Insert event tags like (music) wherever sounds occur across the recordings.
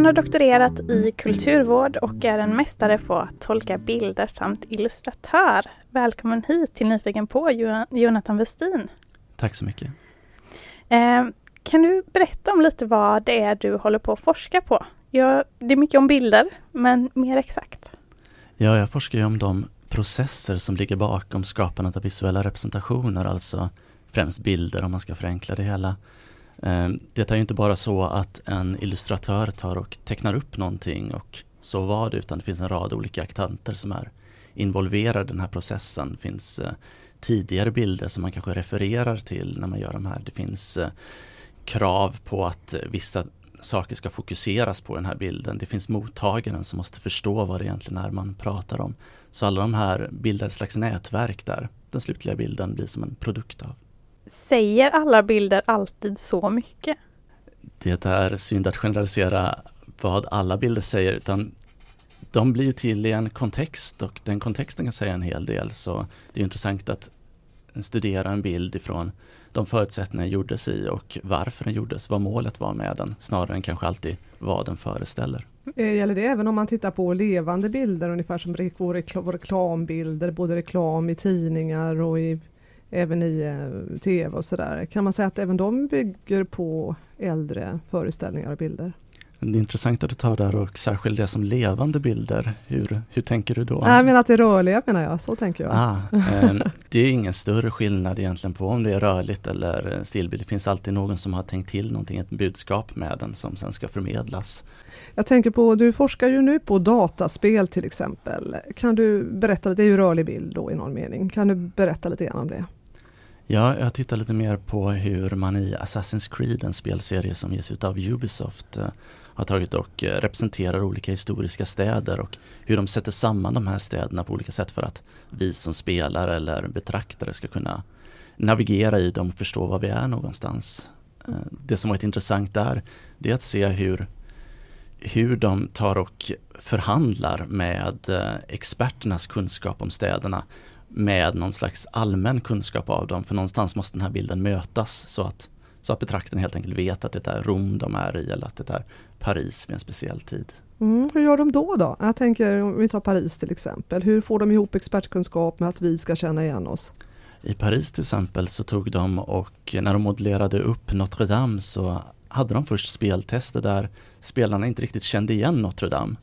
Han har doktorerat i kulturvård och är en mästare på att tolka bilder samt illustratör. Välkommen hit till Nyfiken på, Jonathan Westin. Tack så mycket. Eh, kan du berätta om lite vad det är du håller på att forska på? Ja, det är mycket om bilder, men mer exakt. Ja, jag forskar ju om de processer som ligger bakom skapandet av visuella representationer, alltså främst bilder om man ska förenkla det hela. Eh, det är ju inte bara så att en illustratör tar och tecknar upp någonting och så var det, utan det finns en rad olika aktanter som är involverade i den här processen. Det finns eh, tidigare bilder som man kanske refererar till när man gör de här. Det finns eh, krav på att vissa saker ska fokuseras på den här bilden. Det finns mottagaren som måste förstå vad det egentligen är man pratar om. Så alla de här bildar ett slags nätverk där den slutliga bilden blir som en produkt av. Säger alla bilder alltid så mycket? Det är synd att generalisera vad alla bilder säger, utan de blir till i en kontext och den kontexten kan säga en hel del. Så det är intressant att studera en bild ifrån de förutsättningar den gjordes i och varför den gjordes, vad målet var med den, snarare än kanske alltid vad den föreställer. Eh, gäller det även om man tittar på levande bilder, ungefär som reklambilder, både reklam i tidningar och i även i eh, tv och sådär. Kan man säga att även de bygger på äldre föreställningar och bilder? Det är intressant att du tar där och särskilt det som levande bilder. Hur, hur tänker du då? Jag menar att det är rörliga menar jag, så tänker jag. Ah, (laughs) eh, det är ingen större skillnad egentligen på om det är rörligt eller stillbild. Det finns alltid någon som har tänkt till någonting, ett budskap med den som sen ska förmedlas. Jag tänker på, du forskar ju nu på dataspel till exempel. Kan du berätta, det är ju rörlig bild då i någon mening. Kan du berätta lite grann om det? Ja, jag tittar lite mer på hur man i Assassin's Creed, en spelserie som ges ut av Ubisoft, eh, har tagit och eh, representerar olika historiska städer och hur de sätter samman de här städerna på olika sätt för att vi som spelare eller betraktare ska kunna navigera i dem och förstå var vi är någonstans. Eh, det som varit intressant där, det är att se hur, hur de tar och förhandlar med experternas kunskap om städerna med någon slags allmän kunskap av dem. För någonstans måste den här bilden mötas så att, så att betraktaren helt enkelt vet att det är Rom de är i eller att det är Paris vid en speciell tid. Mm, hur gör de då? då? Jag tänker om vi tar Paris till exempel. Hur får de ihop expertkunskap med att vi ska känna igen oss? I Paris till exempel så tog de och när de modellerade upp Notre Dame så hade de först speltester där spelarna inte riktigt kände igen Notre Dame.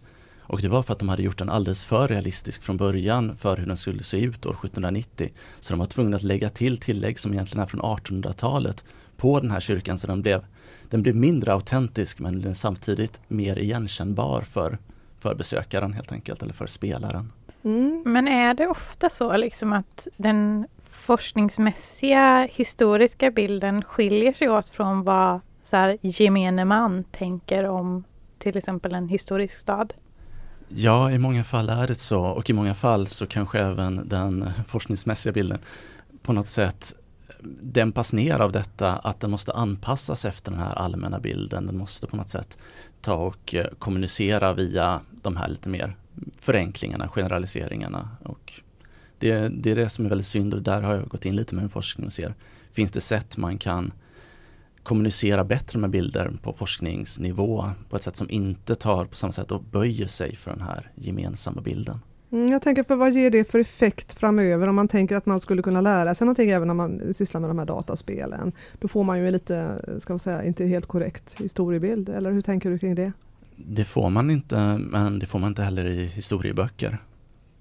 Och det var för att de hade gjort den alldeles för realistisk från början för hur den skulle se ut år 1790. Så de var tvungna att lägga till tillägg som egentligen är från 1800-talet på den här kyrkan så den blev, den blev mindre autentisk men den samtidigt mer igenkännbar för, för besökaren helt enkelt, eller för spelaren. Mm. Men är det ofta så liksom att den forskningsmässiga historiska bilden skiljer sig åt från vad så här, gemene man tänker om till exempel en historisk stad? Ja, i många fall är det så och i många fall så kanske även den forskningsmässiga bilden på något sätt dämpas ner av detta att den måste anpassas efter den här allmänna bilden. Den måste på något sätt ta och eh, kommunicera via de här lite mer förenklingarna, generaliseringarna. Och det, det är det som är väldigt synd och där har jag gått in lite med min forskning och ser, finns det sätt man kan kommunicera bättre med bilder på forskningsnivå på ett sätt som inte tar på samma sätt och böjer sig för den här gemensamma bilden. Mm, jag tänker på vad ger det för effekt framöver om man tänker att man skulle kunna lära sig någonting även när man sysslar med de här dataspelen. Då får man ju lite, ska man säga, inte helt korrekt historiebild, eller hur tänker du kring det? Det får man inte, men det får man inte heller i historieböcker.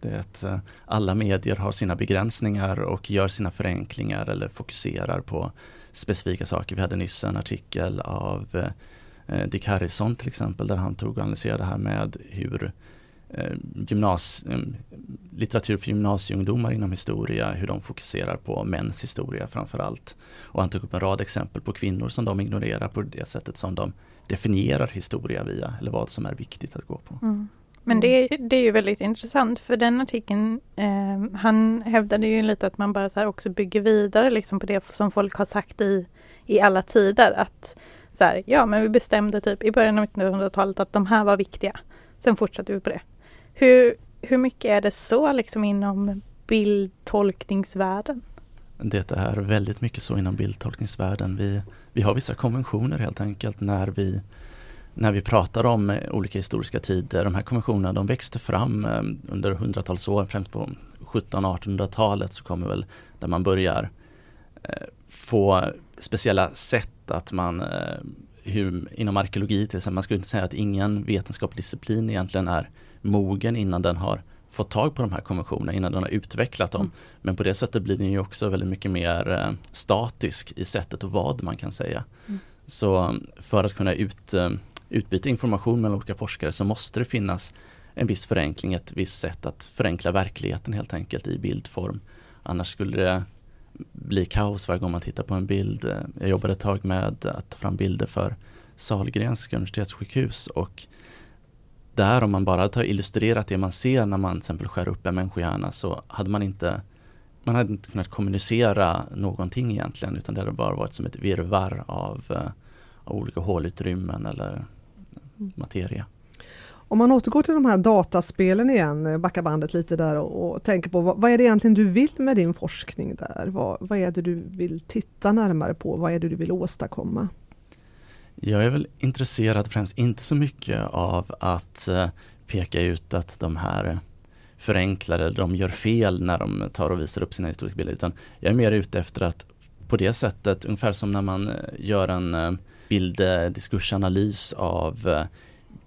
Det är att eh, alla medier har sina begränsningar och gör sina förenklingar eller fokuserar på specifika saker. Vi hade nyss en artikel av eh, Dick Harrison till exempel där han tog och analyserade det här med hur eh, gymnas, eh, litteratur för gymnasieungdomar inom historia, hur de fokuserar på mäns historia framförallt. Och han tog upp en rad exempel på kvinnor som de ignorerar på det sättet som de definierar historia via, eller vad som är viktigt att gå på. Mm. Men det, det är ju väldigt intressant för den artikeln, eh, han hävdade ju lite att man bara så också bygger vidare liksom på det som folk har sagt i, i alla tider. Att så här, ja men vi bestämde typ i början av 1900-talet att de här var viktiga. Sen fortsatte vi på det. Hur, hur mycket är det så liksom inom bildtolkningsvärlden? Det är väldigt mycket så inom bildtolkningsvärlden. Vi, vi har vissa konventioner helt enkelt när vi när vi pratar om eh, olika historiska tider, de här konventionerna de växte fram eh, under hundratals år, främst på 1700-1800-talet så kommer väl där man börjar eh, få speciella sätt att man hur, inom arkeologi till exempel, man skulle inte säga att ingen vetenskaplig disciplin egentligen är mogen innan den har fått tag på de här konventionerna, innan den har utvecklat dem. Mm. Men på det sättet blir den ju också väldigt mycket mer statisk i sättet och vad man kan säga. Mm. Så för att kunna ut, utbyta information mellan olika forskare så måste det finnas en viss förenkling, ett visst sätt att förenkla verkligheten helt enkelt i bildform. Annars skulle det bli kaos varje gång man tittar på en bild. Jag jobbade ett tag med att ta fram bilder för Sahlgrenska universitetssjukhus och där om man bara hade illustrerat det man ser när man till exempel skär upp en människohjärna så hade man inte man hade inte kunnat kommunicera någonting egentligen utan det hade bara varit som ett virvar av, eh, av olika hålutrymmen eller materia. Om man återgår till de här dataspelen igen, backar bandet lite där och, och tänker på vad, vad, är det egentligen du vill med din forskning där? Vad, vad är det du vill titta närmare på? Vad är det du vill åstadkomma? Jag är väl intresserad främst inte så mycket av att eh, peka ut att de här förenklade, de gör fel när de tar och visar upp sina historiska bilder utan jag är mer ute efter att på det sättet, ungefär som när man eh, gör en eh, bilddiskursanalys eh, av eh,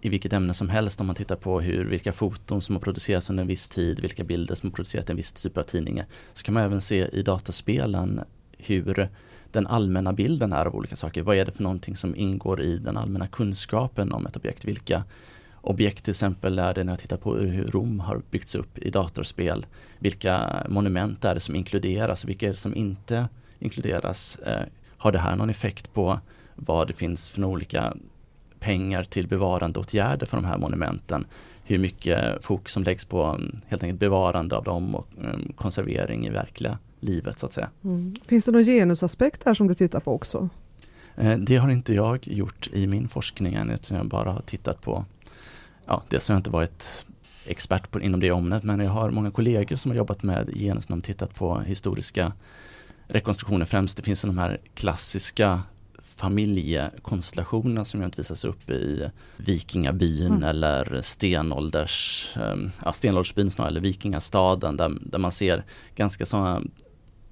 i vilket ämne som helst om man tittar på hur, vilka foton som har producerats under en viss tid, vilka bilder som har producerats i en viss typ av tidningar. Så kan man även se i dataspelen hur den allmänna bilden är av olika saker. Vad är det för någonting som ingår i den allmänna kunskapen om ett objekt? Vilka objekt till exempel är det när jag tittar på hur Rom har byggts upp i datorspel. Vilka monument är det som inkluderas och vilka är det som inte inkluderas? Eh, har det här någon effekt på vad det finns för olika pengar till bevarandeåtgärder för de här monumenten. Hur mycket fokus som läggs på mm, helt enkelt bevarande av dem och um, konservering i verkliga livet så att säga. Mm. Finns det någon genusaspekt här som du tittar på också? Eh, det har inte jag gjort i min forskning än, utan jag bara har tittat på, ja, dels har jag inte varit expert på, inom det området, men jag har många kollegor som har jobbat med genus, de tittat på historiska rekonstruktioner främst. Det finns de här klassiska familjekonstellationerna som inte visas upp i Vikingabyn mm. eller stenålders, ehm, ja, stenåldersbyn snarare, eller Vikingastaden där, där man ser ganska sådana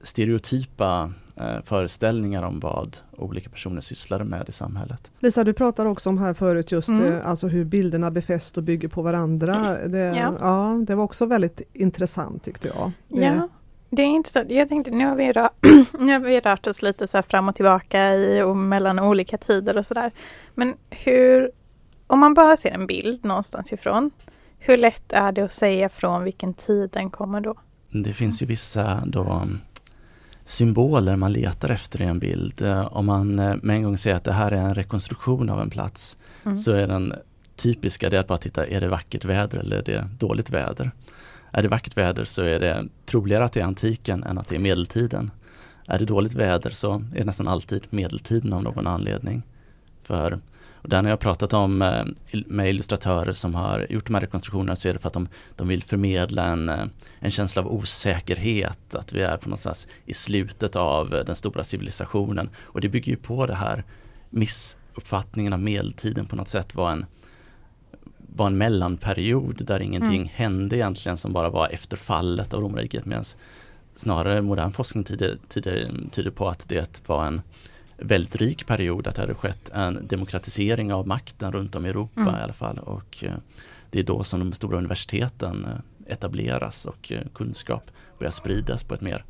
stereotypa eh, föreställningar om vad olika personer sysslade med i samhället. Lisa, du pratade också om här förut just mm. eh, alltså hur bilderna befäst och bygger på varandra. Det, ja. ja. det var också väldigt intressant tyckte jag. Det, ja. Det är intressant. Jag tänkte, nu har vi, rört, (clears throat) nu har vi rört oss lite så fram och tillbaka i och mellan olika tider och sådär. Men hur, om man bara ser en bild någonstans ifrån, hur lätt är det att säga från vilken tid den kommer då? Det finns ju vissa då symboler man letar efter i en bild. Om man eh, med en gång säger att det här är en rekonstruktion av en plats mm. så är den typiska det att bara titta, är det vackert väder eller är det dåligt väder? Är det vackert väder så är det troligare att det är antiken än att det är medeltiden. Är det dåligt väder så är det nästan alltid medeltiden av någon anledning. För och där har jag pratat om eh, med illustratörer som har gjort de här rekonstruktionerna så är det för att de, de vill förmedla en, eh, en känsla av osäkerhet, att vi är på något sätt i slutet av eh, den stora civilisationen. Och det bygger ju på det här missuppfattningen av medeltiden på något sätt var en var en mellanperiod där ingenting mm. hände egentligen som bara var efter fallet av romarriket medan snarare modern forskning tyder, tyder, tyder på att det var en väldigt rik period, att det hade skett en demokratisering av makten runt om i Europa mm. i alla fall och eh, det är då som de stora universiteten eh, etableras och eh, kunskap börjar spridas på ett mer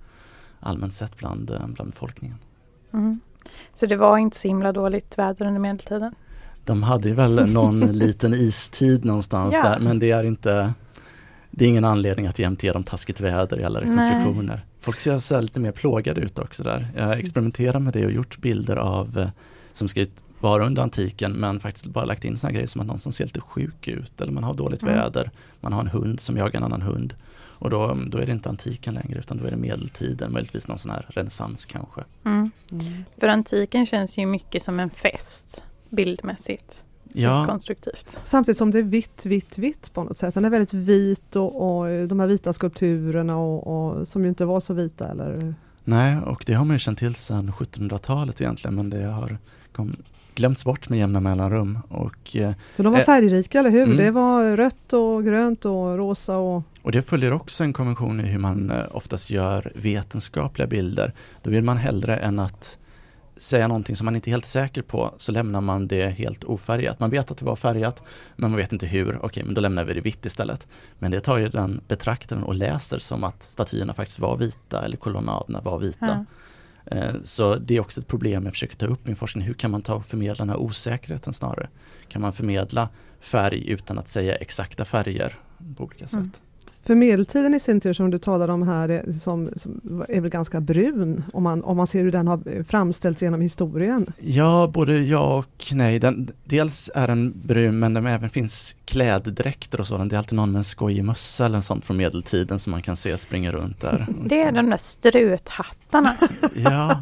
allmänt sätt bland, bland befolkningen. Mm. Så det var inte så himla dåligt väder under medeltiden? De hade ju väl (laughs) någon liten istid någonstans ja. där men det är inte Det är ingen anledning att jämt ge dem taskigt väder i alla rekonstruktioner. Nej. Folk ser så lite mer plågade ut också där. Jag experimenterar med det och gjort bilder av eh, som ska vara under antiken men faktiskt bara lagt in såna grejer som att någon som ser lite sjuk ut eller man har dåligt mm. väder. Man har en hund som jagar en annan hund. Och då, då är det inte antiken längre utan då är det medeltiden, möjligtvis någon sån här renässans kanske. Mm. Mm. För antiken känns ju mycket som en fest bildmässigt. Ja. Konstruktivt. Samtidigt som det är vitt, vitt, vitt på något sätt. Den är väldigt vit och, och de här vita skulpturerna och, och, som ju inte var så vita eller Nej, och det har man ju känt till sedan 1700-talet egentligen men det har kom, glömts bort med jämna mellanrum. Och, eh, För de var eh, färgrika, eller hur? mm. Det var rött och grönt och rosa och... och det följer också en konvention i hur man eh, oftast gör vetenskapliga bilder. Då vill man hellre än att säga någonting som man inte är helt säker på så lämnar man det helt ofärgat. Man vet att det var färgat men man vet inte hur. Okej, men då lämnar vi det vitt istället. Men det tar ju den betraktaren och läser som att statyerna faktiskt var vita eller kolonnaderna var vita. Eh, Så det är också ett problem jag försöker ta upp i min forskning. Hur kan man ta och förmedla den här osäkerheten snarare? Kan man förmedla färg utan att säga exakta färger på olika sätt? Mm. För medeltiden i sin tur som du talade om här är, som, som är väl ganska brun om man, om man ser hur den har framställts genom historien. Ja, både ja och nej. Den, dels är den brun men det även finns kläddräkter och sådant. Det är alltid någon med en skojig mössa eller en sån från medeltiden som man kan se springa runt där. (laughs) Det är de där struthattarna. (laughs) Ja,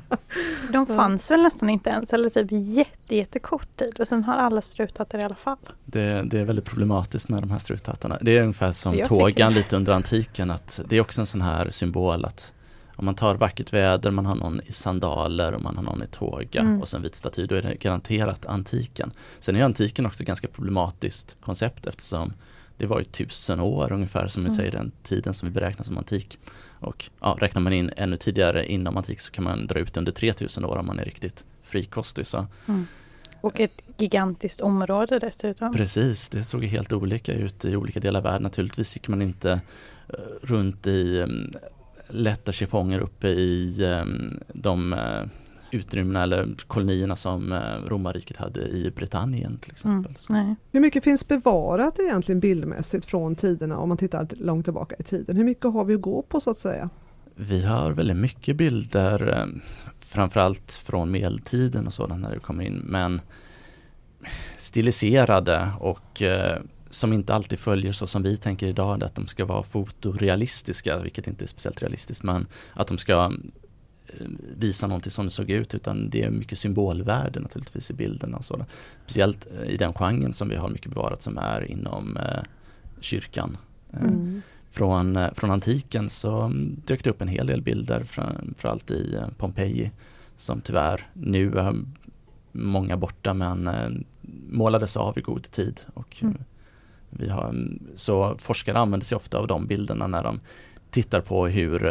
De fanns väl nästan inte ens eller typ jätte, jättekort tid och sen har alla struthattar i alla fall. det, det är väldigt problematiskt med de här struthattarna. Det är ungefär som tågan lite under antiken. att Det är också en sån här symbol att om man tar vackert väder, man har någon i sandaler och man har någon i tåga Mm. och sen vit staty, då är det garanterat antiken. Sen är antiken också ett ganska problematiskt koncept eftersom det var ju tusen år ungefär som vi Mm. säger den tiden som vi beräknar som antik. Och ja, räknar man in ännu tidigare inom antik så kan man dra ut under 3000 år om man är riktigt frikostig. Så Och ett gigantiskt område dessutom. Precis, det såg helt olika ut i olika delar av världen. Naturligtvis gick man inte eh, runt i um, lätta chiffonger uppe i um, de uh, utrymmena eller kolonierna som uh, romarriket hade i Britannien till exempel. Mm, Så. nej. Hur mycket finns bevarat egentligen bildmässigt från tiderna om man tittar långt tillbaka i tiden? Hur mycket har vi att gå på så att säga? Vi har väldigt mycket bilder, framförallt från medeltiden och sådant när det kommer in, men stiliserade och eh, som inte alltid följer så som vi tänker idag, att de ska vara fotorealistiska, vilket inte är speciellt realistiskt, men att de ska eh, visa någonting som det såg ut, utan det är mycket symbolvärde naturligtvis i bilderna och sådant. Speciellt eh, i den genren som vi har mycket bevarat som är inom eh, kyrkan. Eh, mm från, eh, från antiken så mm, dök det upp en hel del bilder framförallt i eh, Pompeji som tyvärr nu är många borta men eh, målades av i god tid. Och Mm. vi har, mm, så forskare använder sig ofta av de bilderna när de tittar på hur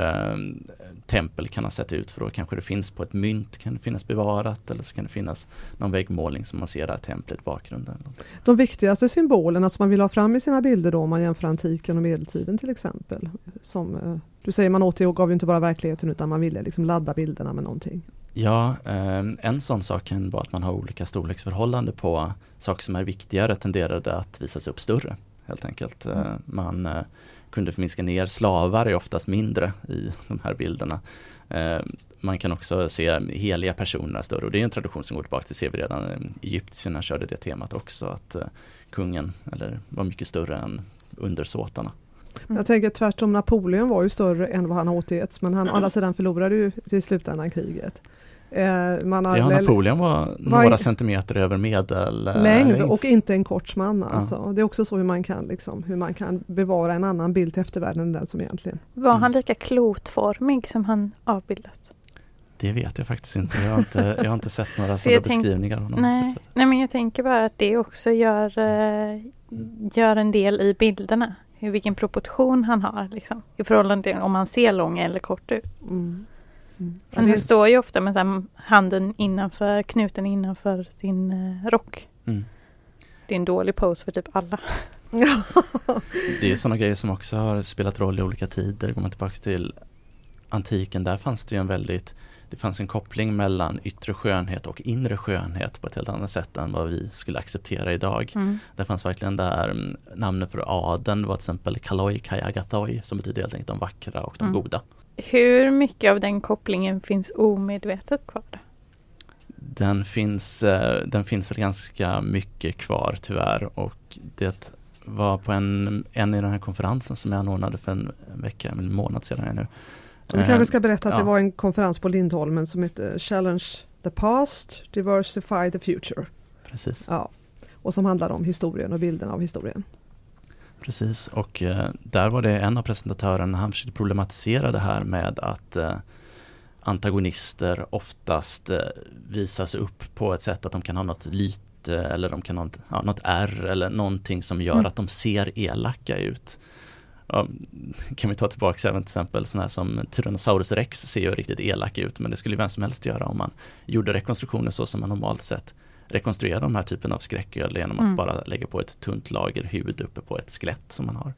tempel kan ha sett ut för då kanske det finns på ett mynt kan det finnas bevarat eller så kan det finnas någon väggmålning som man ser där templet i bakgrunden. De viktigaste symbolerna som man vill ha fram i sina bilder då om man jämför antiken och medeltiden till exempel. Som, eh, du säger man återgav ju inte bara verkligheten utan man ville liksom ladda bilderna med någonting. Ja, eh, en sån sak kan vara att man har olika storleksförhållande på saker som är viktigare tenderade att visas upp större. Helt enkelt. Eh. Man kunde minska ner, slavar är oftast mindre i de här bilderna. Eh, man kan också se heliga personer större och det är en tradition som går tillbaka till, ser vi redan, eh, egyptierna körde det temat också att eh, kungen eller, var mycket större än undersåtarna. Mm. Jag tänker tvärtom, Napoleon var ju större än vad han har återgetts men han å andra (clears throat) sidan förlorade ju till slutändan kriget. Eh, man har Ja, Napoleon var Var- några centimeter över medel eh, längd och inte en kort man Ja. alltså. Det är också så hur man kan liksom, hur man kan bevara en annan bild till eftervärlden än den som egentligen. Var Mm. han lika klotformig som han avbildat? Det vet jag faktiskt inte. Jag har inte, jag har inte sett (laughs) några sådana tänk- beskrivningar av honom. Nej. Nej, men jag tänker bara att det också gör, eh, gör en del i bilderna. Hur, vilken proportion han har liksom, i förhållande till om han ser lång eller kort ut. Mm. Mm. Han Det- står ju ofta med så här, handen innanför, knuten innanför sin eh, rock. Mm. Det är en dålig pose för typ alla. (laughs) Det är ju sådana grejer som också har spelat roll i olika tider. Går man tillbaka till antiken, där fanns det ju en väldigt det fanns en koppling mellan yttre skönhet och inre skönhet på ett helt annat sätt än vad vi skulle acceptera idag. Mm. Det fanns verkligen där mm, namnet för adeln var till exempel Kaloi Kayagathoi som betyder helt enkelt de vackra och de Mm. goda. Hur mycket av den kopplingen finns omedvetet kvar? Den finns, eh, den finns väl ganska mycket kvar tyvärr och det var på en, en i den här konferensen som jag anordnade för en vecka, en månad sedan det nu. Vi kanske ska berätta att det ja. var en konferens på Lindholmen som hette Challenge the past, diversify the future. Precis, Ja. Och som handlade om historien och bilden av historien. Precis. Och eh, där var det en av presentatörerna, han försökte problematisera det här med att, eh, antagonister oftast eh, visas upp på ett sätt att de kan ha något lyte eller de kan ha något, ja, något R eller någonting som gör mm. att de ser elaka ut. Ja, kan vi ta tillbaka även till exempel sådana här som Tyrannosaurus rex ser ju riktigt elak ut men det skulle vem som helst göra om man gjorde rekonstruktioner så som man normalt sett rekonstruerar de här typen av skräcködlor genom att mm. bara lägga på ett tunt lager hud uppe på ett skelett som man har.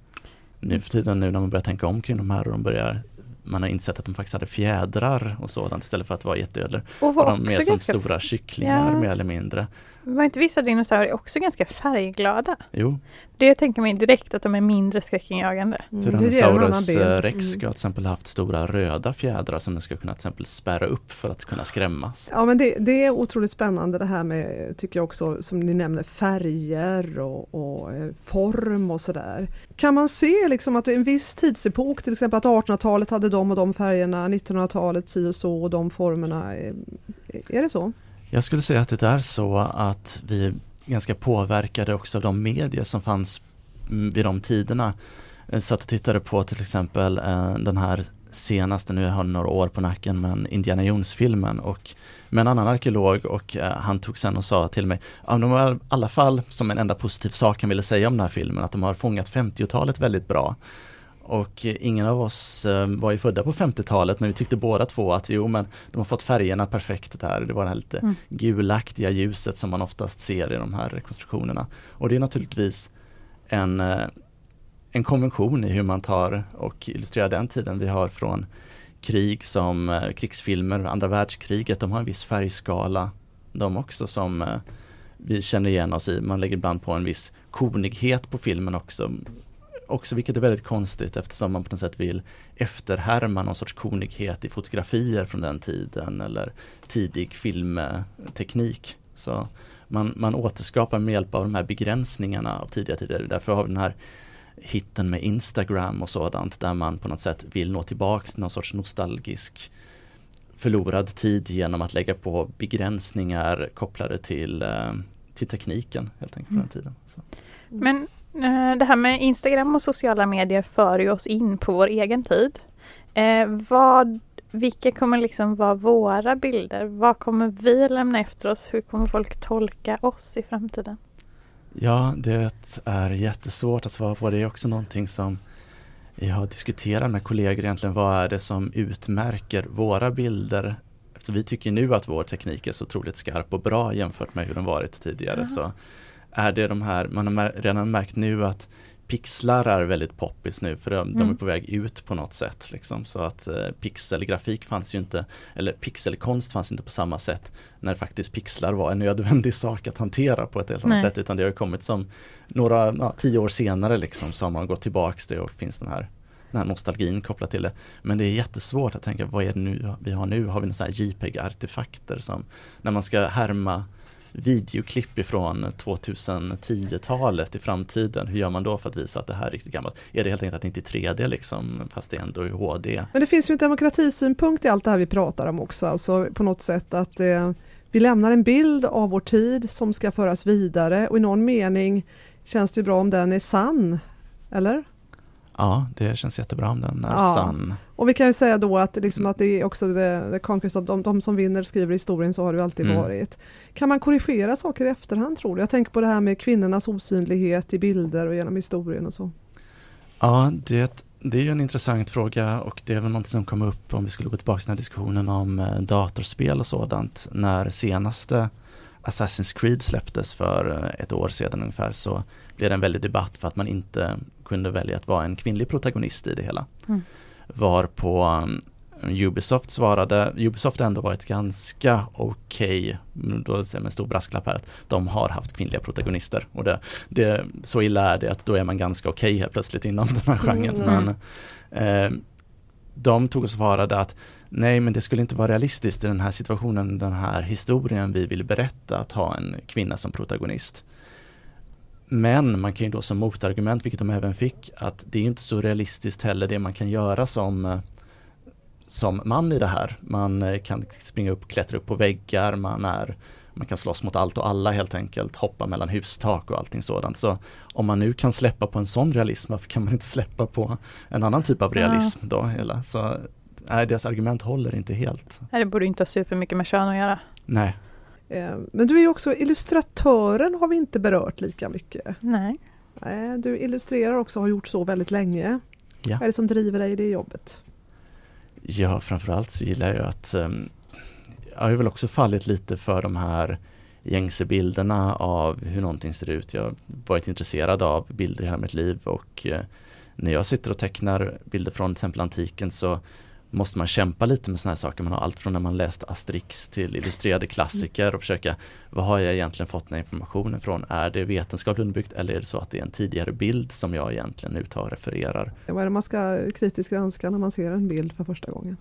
Nu för tiden nu när man börjar tänka om kring de här och de börjar man har insett att de faktiskt hade fjädrar och sådant istället för att vara jätteödlor. Och var de mer som stora kycklingar ja. mer eller mindre. Var inte vissa dinosaurier också ganska färgglada? Jo. Det tänker mig direkt att de är mindre skräckinjagande. Mm. Tyrannosaurus eh, rex mm. ska till exempel haft stora röda fjädrar som den ska kunna till exempel spärra upp för att kunna skrämmas. Ja men det, det är otroligt spännande det här med, tycker jag också, som ni nämner, färger och, och eh, form och sådär. Kan man se liksom att en viss tidsepok, till exempel att 1800-talet hade de och de färgerna, 1900-talet si och så och de formerna. Är, är det så? Jag skulle säga att det är så att vi ganska påverkade också av de medier som fanns mm, vid de tiderna. Jag satt och tittade på till exempel eh, den här senaste, nu har jag några år på nacken, men Indiana Jones-filmen och med en annan arkeolog och eh, han tog sen och sa till mig, ja, de har i alla fall som en enda positiv sak han ville säga om den här filmen, att de har fångat 50-talet väldigt bra. Och ingen av oss eh, var ju födda på 50-talet men vi tyckte båda två att jo men de har fått färgerna perfekt där. Det var det här lite mm. gulaktiga ljuset som man oftast ser i de här rekonstruktionerna. Och det är naturligtvis en, eh, en konvention i hur man tar och illustrerar den tiden vi har från krig som eh, krigsfilmer, andra världskriget, de har en viss färgskala de också som vi känner igen oss i. Man lägger ibland på en viss konighet på filmen också också vilket är väldigt konstigt eftersom man på något sätt vill efterhärma någon sorts konighet i fotografier från den tiden eller tidig filmteknik. Så man, man återskapar med hjälp av de här begränsningarna av tidiga tider. Därför har vi den här hitten med Instagram och sådant där man på något sätt vill nå tillbaks till någon sorts nostalgisk förlorad tid genom att lägga på begränsningar kopplade till, eh, till tekniken helt enkelt på den tiden. Så. Men det här med Instagram och sociala medier för ju oss in på vår egen tid. Eh, vad, vilka kommer liksom vara våra bilder? Vad kommer vi lämna efter oss? Hur kommer folk tolka oss i framtiden? Ja, det är jättesvårt att svara på. Det är också någonting som jag har diskuterat med kollegor egentligen. Vad är det som utmärker våra bilder? Eftersom vi tycker nu att vår teknik är så otroligt skarp och bra jämfört med hur den varit tidigare. Jaha. Så är det de här, man har redan märkt nu att pixlar är väldigt poppis nu för de, mm. de är mm. på väg ut på något sätt. Liksom. Så att eh, pixelgrafik fanns ju inte, eller pixelkonst fanns inte på samma sätt när faktiskt pixlar var en nödvändig sak att hantera på ett helt annat sätt utan det har kommit som några, ja, tio år senare liksom så har man gått tillbaks det och finns den här den här nostalgin kopplat till det. Men det är jättesvårt att tänka vad är det nu vi har nu? Har vi några JPEG-artefakter som när man ska härma videoklipp ifrån 2010-talet i framtiden. Hur gör man då för att visa att det här är riktigt gammalt? Är det helt enkelt att det inte är 3D liksom, fast det är ändå i HD? Men det finns ju en demokratisynpunkt i allt det här vi pratar om också, alltså på något sätt att eh, vi lämnar en bild av vår tid som ska föras vidare och i någon mening känns det bra om den är sann, eller? Ja, det känns jättebra om den är ja. sann. Och vi kan ju säga då att, liksom att det är också det, det conquest of, de, de som vinner skriver historien, så har det alltid mm. varit. Kan man korrigera saker i efterhand tror du? Jag tänker på det här med kvinnornas osynlighet i bilder och genom historien och så. Ja, det, det är ju en intressant fråga och det är väl något som kom upp om vi skulle gå tillbaka till den här diskussionen om eh, datorspel och sådant. När senaste Assassin's Creed släpptes för eh, ett år sedan ungefär så blev det en väldig debatt för att man inte kunde välja att vara en kvinnlig protagonist i det hela. Mm. Var på um, Ubisoft svarade, Ubisoft har ändå varit ganska okej, okay, då säger man en stor brasklapp här, att de har haft kvinnliga protagonister och det, det så illa är det att då är man ganska okej okay helt plötsligt inom den här genren. Mm. Men, eh, de tog och svarade att nej men det skulle inte vara realistiskt i den här situationen, den här historien vi vill berätta att ha en kvinna som protagonist. Men man kan ju då som motargument, vilket de även fick, att det är inte så realistiskt heller det man kan göra som, som man i det här. Man eh, kan springa upp, klättra upp på väggar, man, är, man kan slåss mot allt och alla helt enkelt, hoppa mellan hustak och allting sådant. Så om man nu kan släppa på en sån realism, varför kan man inte släppa på en annan typ av realism ja. då? Hela? Så nej, deras argument håller inte helt. Nej, det borde inte ha supermycket med kön att göra. Nej. Eh, men du är ju också illustratören har vi inte berört lika mycket. Nej. Nej, du illustrerar också och har gjort så väldigt länge. Ja. Vad är det som driver dig i det jobbet? Ja, framförallt så gillar jag att um, jag har väl också fallit lite för de här gängse bilderna av hur någonting ser ut. Jag har varit intresserad av bilder i hela mitt liv och eh, när jag sitter och tecknar bilder från till exempel antiken så måste man kämpa lite med sådana här saker. Man har allt från när man läst Asterix till illustrerade klassiker och försöka vad har jag egentligen fått den här informationen från? Är det vetenskapligt underbyggt eller är det så att det är en tidigare bild som jag egentligen nu tar och refererar? Vad är det man ska kritiskt granska när man ser en bild för första gången?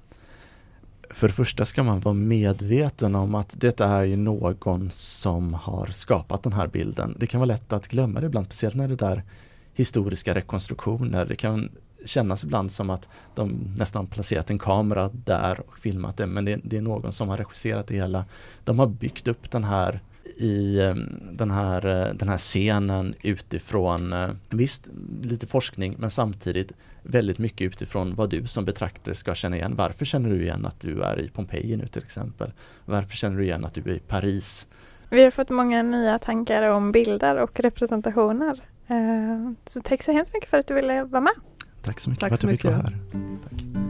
För det första ska man vara medveten om att det är ju någon som har skapat den här bilden. Det kan vara lätt att glömma det ibland, speciellt när det är historiska rekonstruktioner. Det kan kännas ibland som att de nästan placerat en kamera där och filmat det, men det, det är någon som har regisserat det hela. De har byggt upp den här i ehm, den här, eh, den här scenen utifrån, eh, visst lite forskning men samtidigt väldigt mycket utifrån vad du som betraktare ska känna igen. Varför känner du igen att du är i Pompeji nu till exempel? Varför känner du igen att du är i Paris? Vi har fått många nya tankar om bilder och representationer. Eh, så tack så hemskt mycket för att du ville vara med. Tack så mycket Tack för att du fick vara här. Tack.